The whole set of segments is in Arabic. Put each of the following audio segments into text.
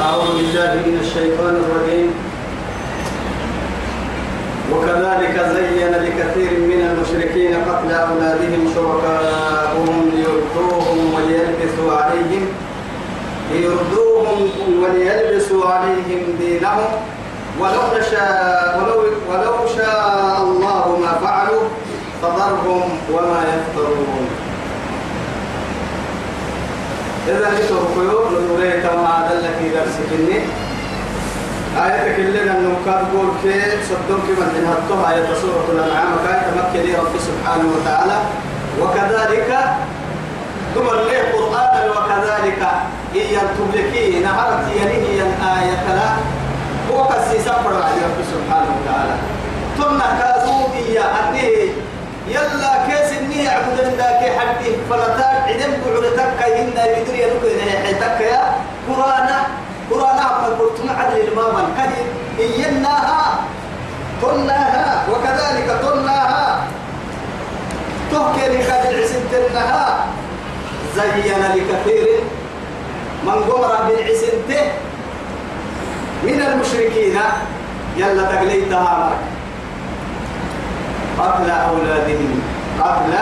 أعوذ بالله من الشيطان الرجيم. وكذلك زين لكثير من المشركين قتل أولادهم شركاءهم ليردوهم وليلبسوا عليهم ليردوهم وليلبسوا عليهم دينهم. ولو شاء ولو ولو شاء الله ما فعلوا فذرهم وما يفترون. إذا يتركوا نوريك ما دلك درسك إني آية كلنا النكات قول كي صدق من تنهتها آية سورة الأنعام. كاي تمكن رب سبحانه وتعالى. وكذلك ثم لي قرآن وكذلك إن تبلكي نهرت يليه آية لا. هو كسي سفر على رب سبحانه وتعالى. ثم كازو إيا أنه يلا كيس إني أعبد ذاك حدي فلتاك عدم بعدتك هن يدري يلوك حيتك يا أحمد قلت ما عدل الماما كدي إيناها تناها وكذلك تناها تهكي لكاد العسنتنها زين لكثير من قمر بالعسنته من المشركين. يلا تقليتها مرك قتل أولادهم قتل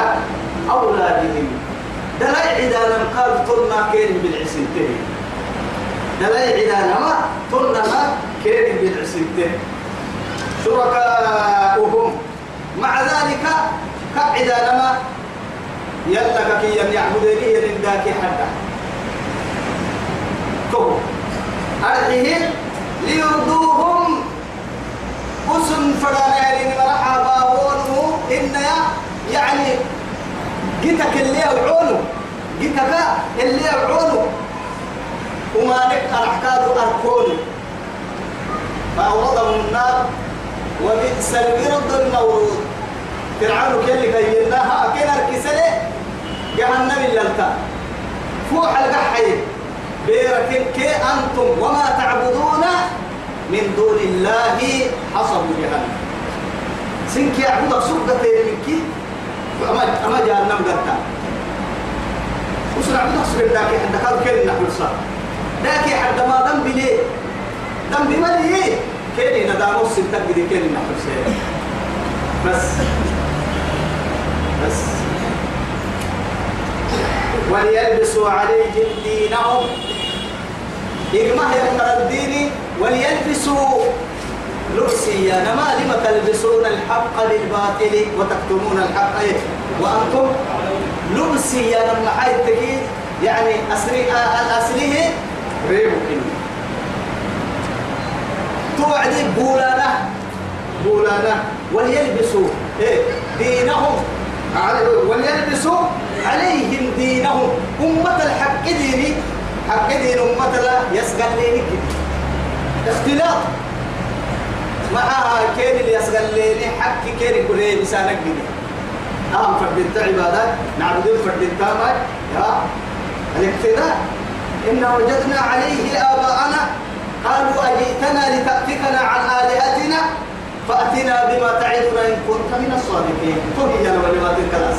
أولادهم. دلائع إذا لم قال طلنا كين بالعسنته دلائع إذا ما طلنا كين بالعسنته شركاؤهم. مع ذلك كعدا لما يلا كي يعبدني لنداك حدا. تو أرحيه ليرضوهم أسن فرانا لين مرحبا إن يعني جيتك اللي يوعونه جيتك اللي يوعونه وما نك الأحكاد أركونه فأوردهم النار وبئس الورد المورود. فرعون كل كيناها أكين أركسله جهنم اللالتا فوح القحي بيركن كي أنتم وما تعبدون من دون الله حصب جهنم. سنك يعبد سبقة منك؟ أما أما جهنم قلتا وسنا عبد سبقة داكي حد قال كل نحن صار داكي حد ما دم بليه دم بمليه كيني ندامو سنتك بدي كيني نحن بس. بس. وليلبسوا عليهم دينهم. إجماع يقرأ الدين وليلبسوا لبسي نما لم تلبسون الحق للباطل وتكتمون الحق. وأنتم لبسي لما حيث يعني أسري الأسره ريبك توعدي بولانا بولانا وليلبسوا إيه دينهم. وليلبسوا عليهم دينهم. أمة الحق ديني حق دين أمة لا يسقل لي اختلاط. معها كين اللي يسقل لي حق كين كله بسانك ديني أهم فرد عبادات نعبدون فرد التامة يا الاقتداء إن وجدنا عليه آباءنا قالوا أجئتنا لتأتكنا عن آلهتنا فأتنا بما تعدنا إن كنت من الصادقين فهي أنا ولما تنكلاس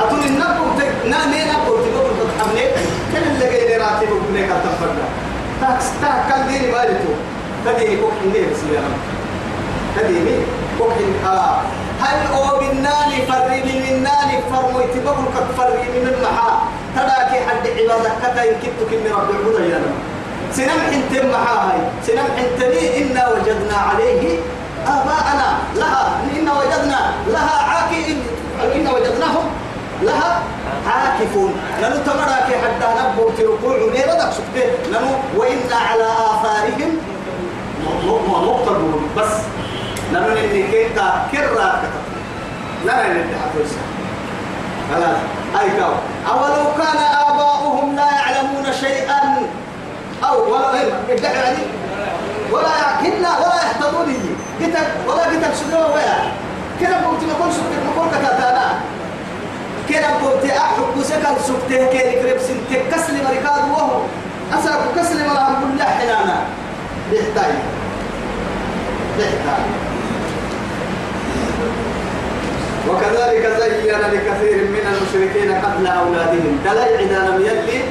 أتوني النبو نامي نبو تقول تتحملي كل اللي قيل راتب بنيك التفرد تاكس تاكل ديني بالتو تديني كوكي ليه يا رب تديني كوكي آه. هل أو بالناني فري من الناني فرمو يتبقوا كتفري من المحا تداكي حد عبادك كتا ينكتو كمي رب العبودة يا رب سنم حنتم معاي سنم حنتني إنا وجدنا عليه آباءنا. لها. إنا وجدنا. لها عاكفين إنا وجدناهم. لها عاكفون. لأنه تمرك حتى نبو تركوع ليه بدك سكتين لأنه وإنا على آثارهم مقتدون بس لأنه إني كيتا كرات كتب لا لا نتحدث خلاص أي كاو. أولو كان آباؤهم لا يعلمون شيئا. أو ولا يعني ولا يعقلنا ولا يهتدون قتل ولا قتل شنو ويا كده قلت نقول سكت نقول كتاتانا كده قلت أحب سكر سكته كده كريب سنتك. كسل مريكاد وهو أسأل كسل مرام كل حنانا. بيحتاج بيحتاج وكذلك زين لكثير من المشركين قتل أولادهم. دلائع إذا لم يلي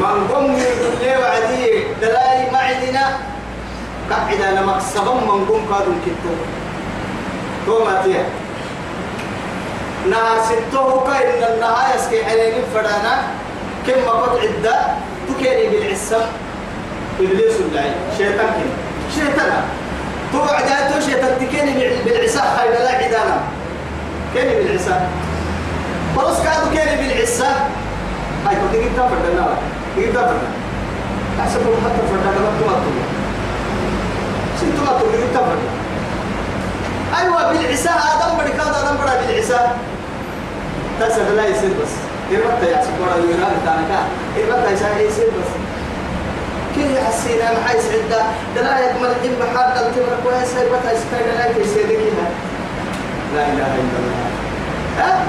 من قم يقول لي وعدي دلاي معدنا قعد أنا مكسبا من قم كادوا كتو توما تيا ناسته كاين النهاية سكي حليل فدانا كم قد عدة تكيني بالعسم إبليس الله شيطان كن شيطان تو عداته شيطان تكيني بالعسى خير لا عدانا. كيني بالعسى خلاص كادوا كيني بالعسى هاي كنت جبت فردنا. جبت فردنا. أحسبهم حتى فردنا. ما تمطوا ستوا تقول جبت فردنا. أيوة بالعسى آدم بركاد آدم برا بالعسى تسد لا يصير بس. إربط يا سكورة؟ يونان تانكا إربط يا يصير بس. كيف يحسينا ما حيس عدة. دلا يكمل الحين بحال التمر كويس يستاهل لا يصير لا إله إلا الله. ها؟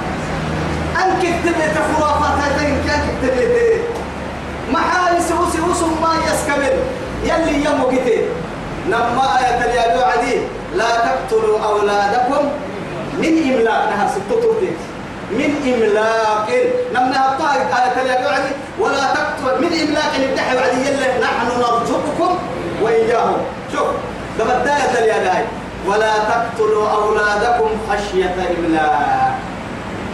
أنك تبي خرافات هاي كان تبي ما حال سوس سوس ما يسكمل يلي يمو كتير نما آية اليابو عدي لا تقتلوا أولادكم من إملاق نها ستة من إملاق. هبطها آية اليابو عدي ولا تقتل. من إملاق نبتحي وعدي. يلي نحن نرزقكم وإياهم. شوف ده بداية اليابو ولا تقتلوا أولادكم خشية إملاق.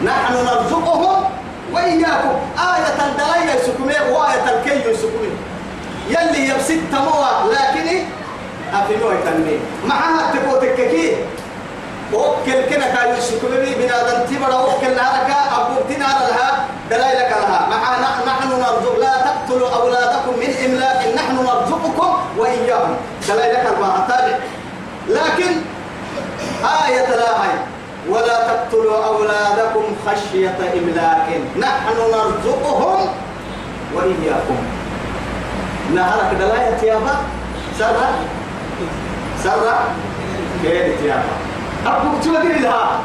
نحن نرزقهم وإياكم. آية الدلاية يسكمي وآية الكي يسكمي يلي يبسط تموى لكن أفنوه تنمي معها تقوتك كي وكل كنا كان يسكمي بنادم تبرا وكل نارك أبوك تنار لها دلائلك لها. معنا نحن نرزق. لا تقتلوا أولادكم من إملاق. نحن نرزقكم وإياهم. دلائلك الباطل لكن آية لا هاي ولا تقتلوا أولادكم خشية إملاق. نحن نرزقهم وإياكم. نهارك دلاية تيابا. سرع سرع كيد تيابا؟ أبوك تودي لها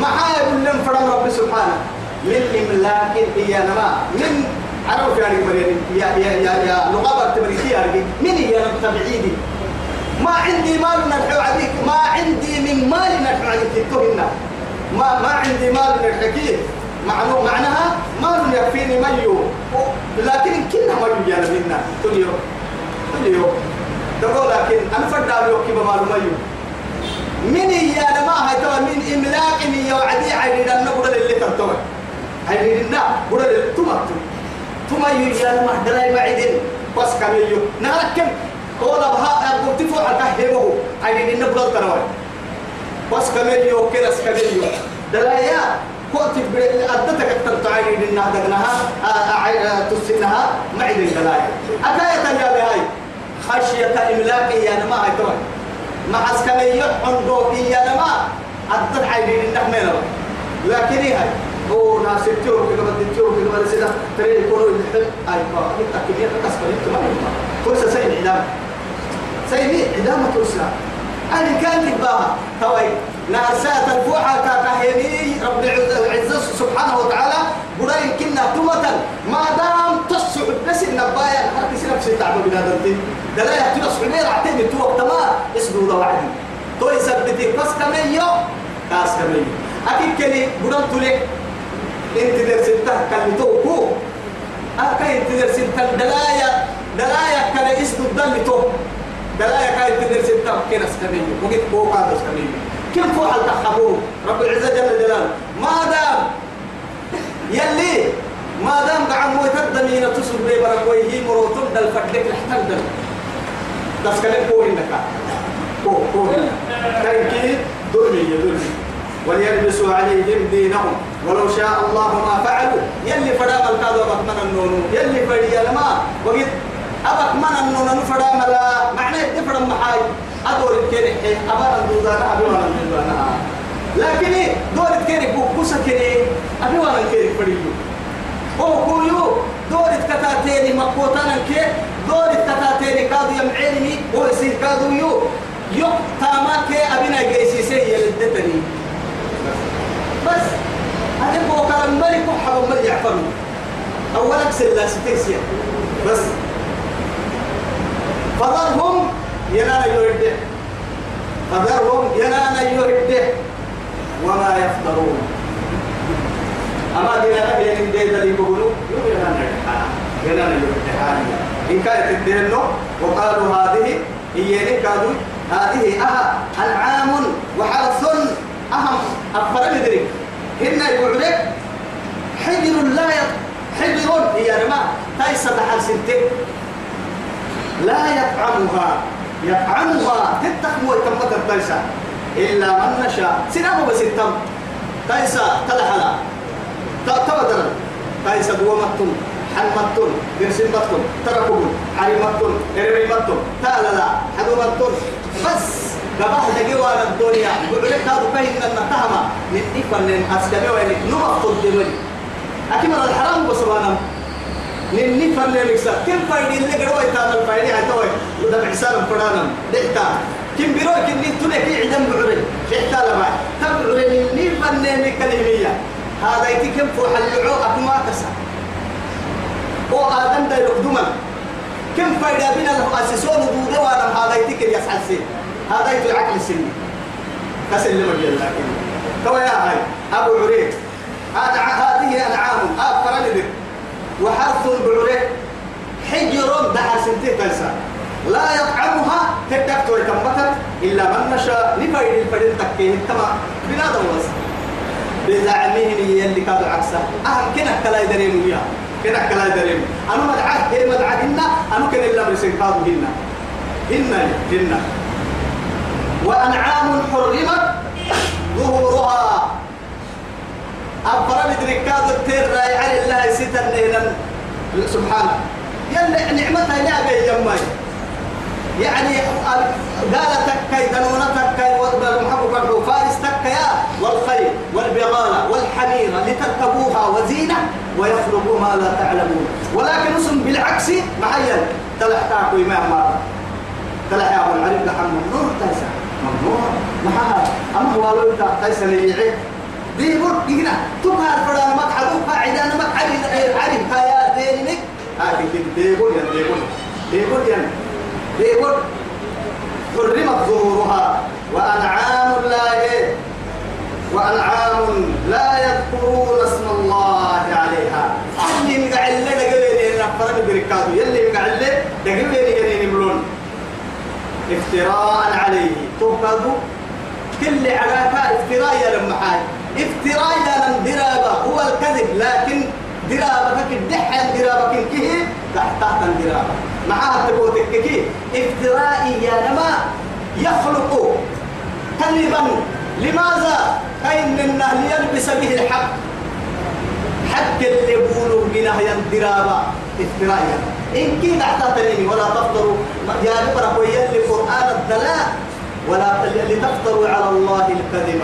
معايا لهم فرم رب سبحانه. من إملاق إيانا ما من عرف يعني مريم. يا يا يا يا لغة تبريدية من هي تبعيدي ما عندي مال نرحو عليك. ما عندي من مال نرحو عليك. تتوهنا ما ما عندي مال نرحكيه معنو معناها مال يكفيني ميو. لكن كنا ميو يا منا كل يوم كل يوم لكن أنا فرد كيف مال ميو. من هي أنا ما هاي توا من إملاق من يوعدي عيني لنا بدل اللي تنتوه عيني لنا بدل اللي تمتو تميو يا ما دراي ما عيدين بس كميو نهارك قول أبها قلت فوق أكهمه عيني لنا بدل تنوي بس كميو كده كميو دلايا كنت أدتك أكثر تعيني لنا دقناها تسنها معي الدلايا أكاية يا بهاي خشية إملاقي يا نما هاي توي مع اسكمي عنده يا نما عيني لنا مينو. لكن هاي هو ناس التيور كده بدي التيور كده بدي سيدا تري يكونوا الحب أي با أنت كمية تكسب ما ينفع فرصة سين إعلام. سين إعلام ترسل أنا كان تباها. توي نعسات الفوحة كاكاهيني رب العزة سبحانه وتعالى براين كنا تومة. ما دام تصعد بس النبايا هرك سنة في تعب بنادمتين دلا يحتوى صعبير عتيم تو تما اسمه ده وعدي تو يثبتي بس كمية كاس كمية. أكيد كني برام تولي أنت درسته كلمتوكو أكيد أنت درسته دلايا دلايا كلا اسمه الدم تو. دلايا كاين تدرس التم كنس كمية. وقت فوق هذا كمية. كم فوق التخبور رب العزة جل جلاله. ما دام يلي ما دام قعد موت الدمينة تصل بي بركوي هي مروتم دل فدك لحتل دل. بس كلام كو إنك كو كو كاين كي دلمي دلمي وليلبسوا عليهم دينهم. ولو شاء الله ما فعلوا. يلي فدا الكادو بطمن النونو يلي فدي لما وقت أبك من أنه نفرا ملا. معنى يتفرا محاي. أدور الكيري أبا ندوزانا أبي وانا ندوزانا لكن دور الكيري بوكوسا كيري أبي وأنا الكيري فريو هو كويو دور الكتاتيني مقوتانا كي دور الكتاتيني كادو يمعيني هو يصير كادو يو يو تاما كي أبينا جيسي سي يلدتني. بس هذا هو كلام ملك وحب ملك أولا سلا ستيسيا بس. فذرهم ينانا يهده فذرهم ينانا يهده وما يفطرون أما دينا نبي من دي ذلك يوم ينانا جنان الامتحان إن كانت الدين وقالوا هذه هي كادوا هذه أها أنعام وحرث أهم أفضل مدرك هن يقول حجر لا حجر هي رما تايسة حال سنتين لا يطعمها يطعمها تتخم ويتمت التايسة إلا من نشاء. سنامه بس التم تايسة تلحلا. تبدل تايسة دوامتم حلمتم برسمتم تركم حرمتم إرميمتم تالا حدومتم بس قبح لقوا الدنيا. بقولك هذا فهم أن نتهمة نتفن أسكمي وين نمط الدمري أكيد الحرام بسبانا نني فن لكسا كم فايدي اللي قدوا يتعمل فايدي هتوي وده بحساب فرانا دحتا كم بيروي؟ كني تلك عدم بعري. دحتا لما تبعري نني فن كلمية. هذا يتكم فوح اللعو أكما كسا هو آدم دا يقدما كم فايدة بنا المؤسسون ودوده وأنا هذا يتكر يسعى السن هذا يتو العقل السني كسل لما جل لكن تو يا هاي أبو عريق هذه أنعام أفرد ذلك وحرث بعريق حجر دعا سنتين تلسا لا يطعمها تدكت ويتمتت إلا من نشاء. لفايد الفريد تكيه كما بنادم وصف بزعمهم يلي كادوا عكسه أهم كنا كلا يدرين وياه كنا كلا يدرين أنا مدعاه هي مدعاهن أنا كن إلا مرسين كادوا هن هن هن وأنعام حرمت ظهورها. أفرم دركاد التير راي على الله ستر لينا سبحانه. يلا نعمتها نعمة يمي يعني قال تكاي تكاي والمحبوب فارس تكايا والخيل والبغالة والحميرة لتركبوها وزينة ويخلقوا ما لا تعلمون. ولكن اسم بالعكس معين. تلحتاكوا إمام مرة تلح يا العريب لحم ممنوع تيسا ممنوع. محاها أما هو لو إنت تيسا ليعي دي برك هنا تبها الفران مقعدو قاعدة مقعد العريب كايا دينك. هذه كده ديبول ين ديبول ديبول ين ديبول حرمت ظهورها. وأنعام وأنعام لا يذكرون اسم الله عليها. اللي مقعد لنا دقيقين نفرد بركاته يلي مقعد لنا دقيقين يملون افتراء عليه. تبقى كل علاقة افتراء يا لمحاي افتراء يا لم درابة. هو الكذب. لكن درابة كدحة درابة. كيه؟ تحت تحت الدرابة. معها تبوتك كيه؟ افتراء يا نما يخلق كذبا لماذا؟ كأن النهل يلبس به الحق. حق اللي يقولوا من هي الدرابة افتراء إن كي تحتاجني ولا تفطروا يا نقرأ ويلي قرآن الدلاء ولا لتفطروا على الله الكذب.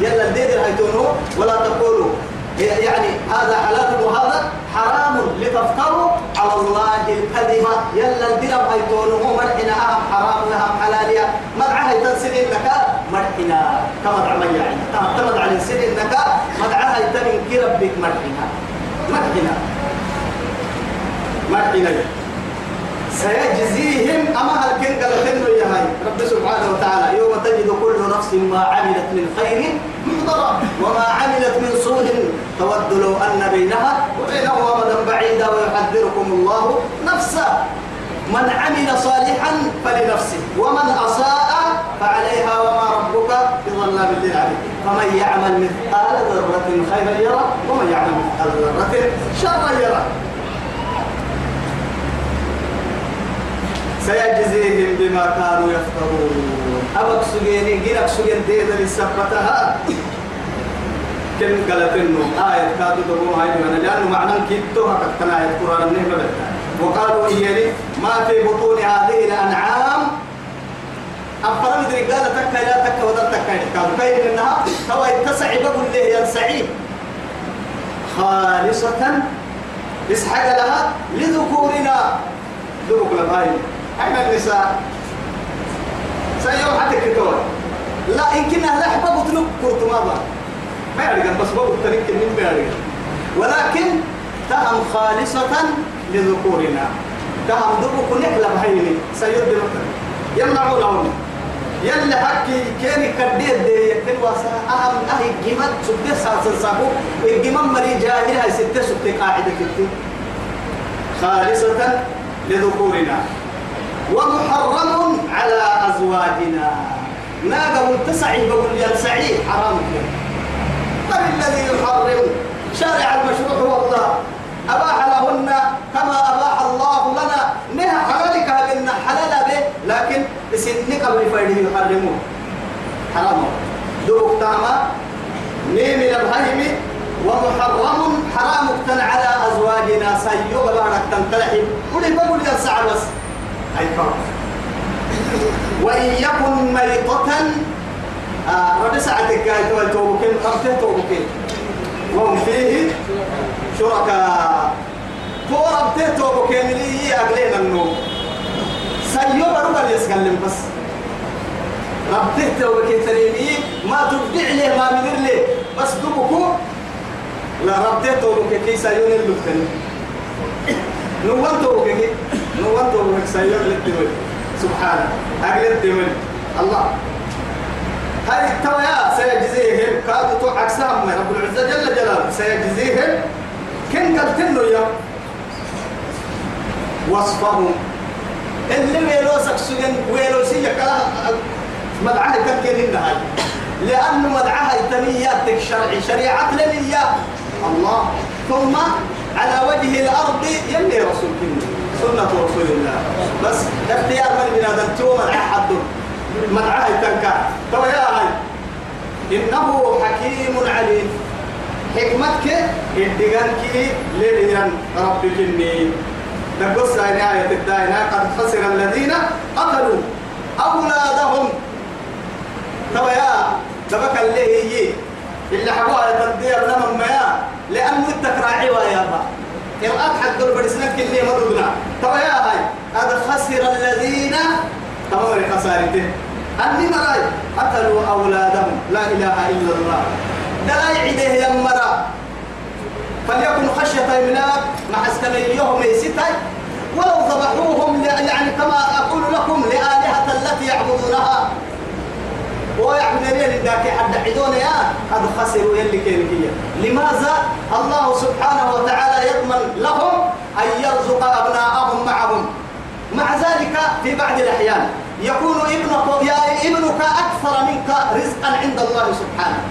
يلا الدير هيتونو ولا تقولوا. يعني هذا حلال وهذا حرام لتفتروا على الله الكذب يلا الدرب هيتونو مرحنا أهم حرام وهم حلال مدعى هيتنسل إنك مرحنا. كما دعما يعني. تمد على السن إنك مدعى هيتنين كربك مرحنا. مرحنا. مرحنا. سيجزيهم أما هل كن قال يا هاي رب سبحانه وتعالى يوم تجد كل نفس ما عملت من خير محضرة وما عملت من سوء تود لو أن بينها وبينه أمدا بعيدا ويحذركم الله نفسه. من عمل صالحا فلنفسه ومن أساء فعليها وما ربك بظلام للعبيد. فمن يعمل مثقال ذرة خيرا يرى ومن يعمل مثقال ذرة شرا يرى سيجزيهم بما كانوا يفترون أبك سجيني جيرك سجين ديدا لسبتها كم قالت إنه آية كادوا تقوم هاي من لأنه معنى كيتوها كتنا آية القرآن النهمة وقالوا إياني ما في بطون هذه الأنعام؟ أفرم دري قال تكا لا تكا ولا تكا قالوا كاين منها هو يتسع بقول له ينسعي خالصة اسحق لها لذكورنا. ذوق لهاي أين النساء؟ سيوم حتى كتور لا إن كنا لا حبا بطلق كرت ما بس بابو التريك من يعرق ولكن تهم خالصة لذكورنا. تهم ذوق نحلة بهيني سيد مثلا يمنعونهم يلا حكي كان كدير دي يكن واسا أهم أهي جمد سبت ساسن ساكو الجمم مري جاهل هاي ستة سبت قاعدة كتير خالصة لذكورنا. ومحرم على أزواجنا. ناقة متسع بقول يا سعيد حرام. من الذي يحرم شارع المشروع هو الله. أباح لهن كما أباح الله لنا. نها حلالك بأن حلال به لكن سنك قبل فايده يحرمون حرام. دوك تاما نيم البهيم ومحرم حرام على أزواجنا. سيوغ بارك تنتلحي ولي بقول يا سعر بس. أي وإن يكن ميتة آه رب ساعتك كاي توي توبكين قرتين توبكين وهم فيه شركاء توربتين توبكين لي أقلين النوم. سيوغ رب يسكلم بس. ربته توبكين تريني ما تبدع لي ما مدر لي. بس دوبكو لا ربته توبكين كي سيون اللفتن نوان توبكين نوان توبكين سيون اللفتن سبحانه أقل الدول الله. هاي التويا سيجزيهم. كادوا تو عكسهم رب العزة جل جلاله. سيجزيهم. كن قلتنه يا. وصفهم. اللي ويلو سكسجن ويلو سي كلا مدعاه تكين هاي لأنه مدعاه تنياتك شرعي. شريعة لنيا الله. ثم على وجه الأرض يلي رسول كنه. سنة رسول الله. بس اختيار من هذا التوم حد مدعاه تنكا. تو يا هاي إنه حكيم عليم. حكمتك الدقانك لليان. ربك إني نقص آية الدائنة قد خسر الذين قتلوا أولادهم. تو يا دبك اللي هي اللي حبوها تدير لمن ما لأنه التكراعي ويا با. الآن حق دول برسنك اللي مدودنا. طبعا يا هاي هذا خسر الذين تمام خسارته أني مراي قتلوا أولادهم لا إله إلا الله. لا يعيده يمرا فليكن خشية إملاك مع استميهم يستي ولو ذبحوهم يعني كما أقول لكم لآلهة التي يعبدونها. ويعبدون ذاك حد عدون يا قد خسروا يلي كيف لماذا الله سبحانه وتعالى يضمن لهم أن يرزق أبناءهم معهم؟ مع ذلك في بعض الأحيان يكون ابنك يا ابنك أكثر منك رزقا عند الله سبحانه.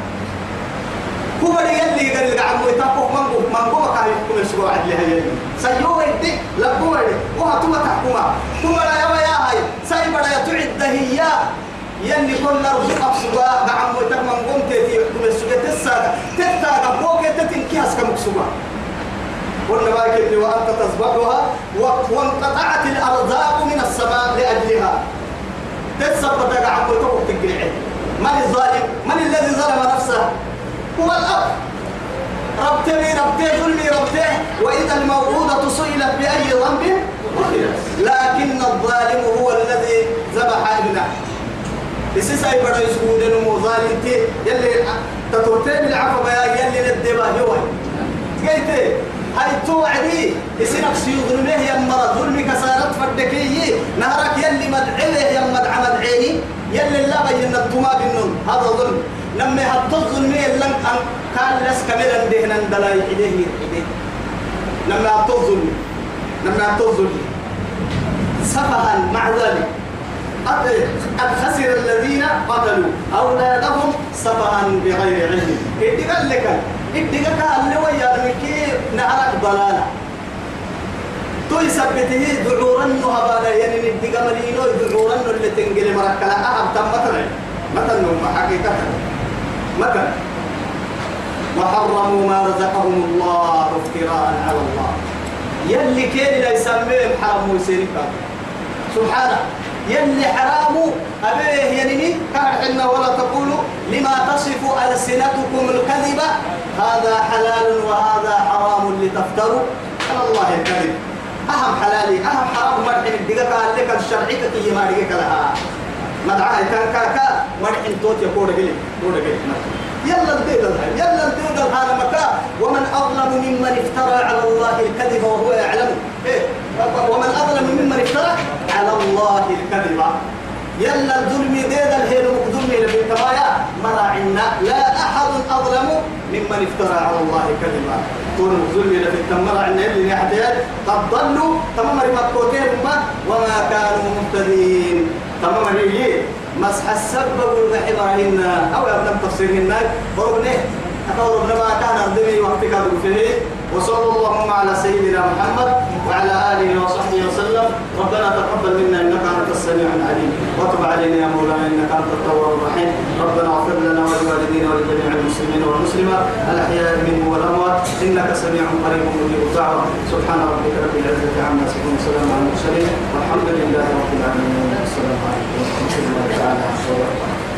كبر يلي قال لك عمو يتقوك منقو منقو كان يحكم الشبوع عدلها يلي سيوه يدي لبوه يدي وهتما تحكما كبر يا هاي. سيبر يتعد هي يلي كل رزق سوا نعم وتكمن قمت في حكم السجة تسا تتا فوق تتنكي كم سوا قلنا ما كنت وأنت تصبحها وانقطعت الأرزاق من السماء لأجلها. تسبت عم وتوقف تقرعه من الظالم؟ من الذي ظلم نفسه؟ هو الأب. ربتني ربتي ظلمي ربتي. وإذا الموعودة سئلت بأي ذنب لكن الظالم هو الذي ذبح ابنه. إسيس أي بدو يسكون دنو ظالم. تي يلي تطورتين العفو بيا يلي ندبا يوي قلت هاي توعدي. إسنك سيو ظلمه يا مرة ظلمي كسارت فردكي نهرك يلي مدعيه يا مدع مدعيني يلي لا بين الدماء بالنون هذا ظلم. لما هتظ ظلمي لن أن كان لس كملا دهنا دلاي إليه. لما هتظ ظلمي لما هتظ ظلمي سفها مع ذلك. قد خسر الذين قتلوا. أولادهم سفها بغير علم. إدي قال لك قال اللي ويا المكي نعرك ضلالة تو يثبته دعورا هبالا يعني ندي قملينو دعورا اللي تنقل مركلا. أهم تم مثلا مثلا حقيقة. مثلا وحرموا ما رزقهم الله افتراء على الله. يلي كان لا يسميهم حرموا سيرك سبحانه. يلي حرام أبيه ينمي كان ولا تقولوا لما تصف الكذب هذا حلال وهذا حرام لتفتروا. على الله الكذب. أهم حلالي أهم حرام مرحن الدقاء قال لك الشرعي كي ما رجيك لها. كان كاكا مرحن توت يقول قلي قول قلي. يلا انتهي يلا انتهي هذا مكان ومن أظلم ممن افترى على الله الكذب وهو يعلم. إيه؟ ومن أظلم ممن افترى على الله الكذب. يلا الظلم ديد الهيل مقدم إلى بالتوايا مراعنا لا أحد أظلم ممن افترى على الله كذبا. كون ذلل في التمر عن اللي يحتاج قد ضلوا. تمام رفقوتين وما كانوا مهتدين. تمام هي مسح السبب والغحبرهن أو يبدأ تفسيرهن بربنه أتوربنا ما كان عندما وقتك فيه وصلى اللهم على سيدنا محمد وعلى آله وصحبه وسلم. ربنا تقبل منا إنك أنت السميع العليم. وتب علينا يا مولانا إنك أنت التواب الرحيم. ربنا اغفر لنا ولوالدينا ولجميع المسلمين والمسلمات الأحياء منهم والأموات. إنك سميع قريب مجيب الدعوة. سبحان ربك رب العزة عما يصفون. وسلام على المرسلين. والحمد لله رب العالمين. والسلام عليكم ورحمة الله تعالى وبركاته.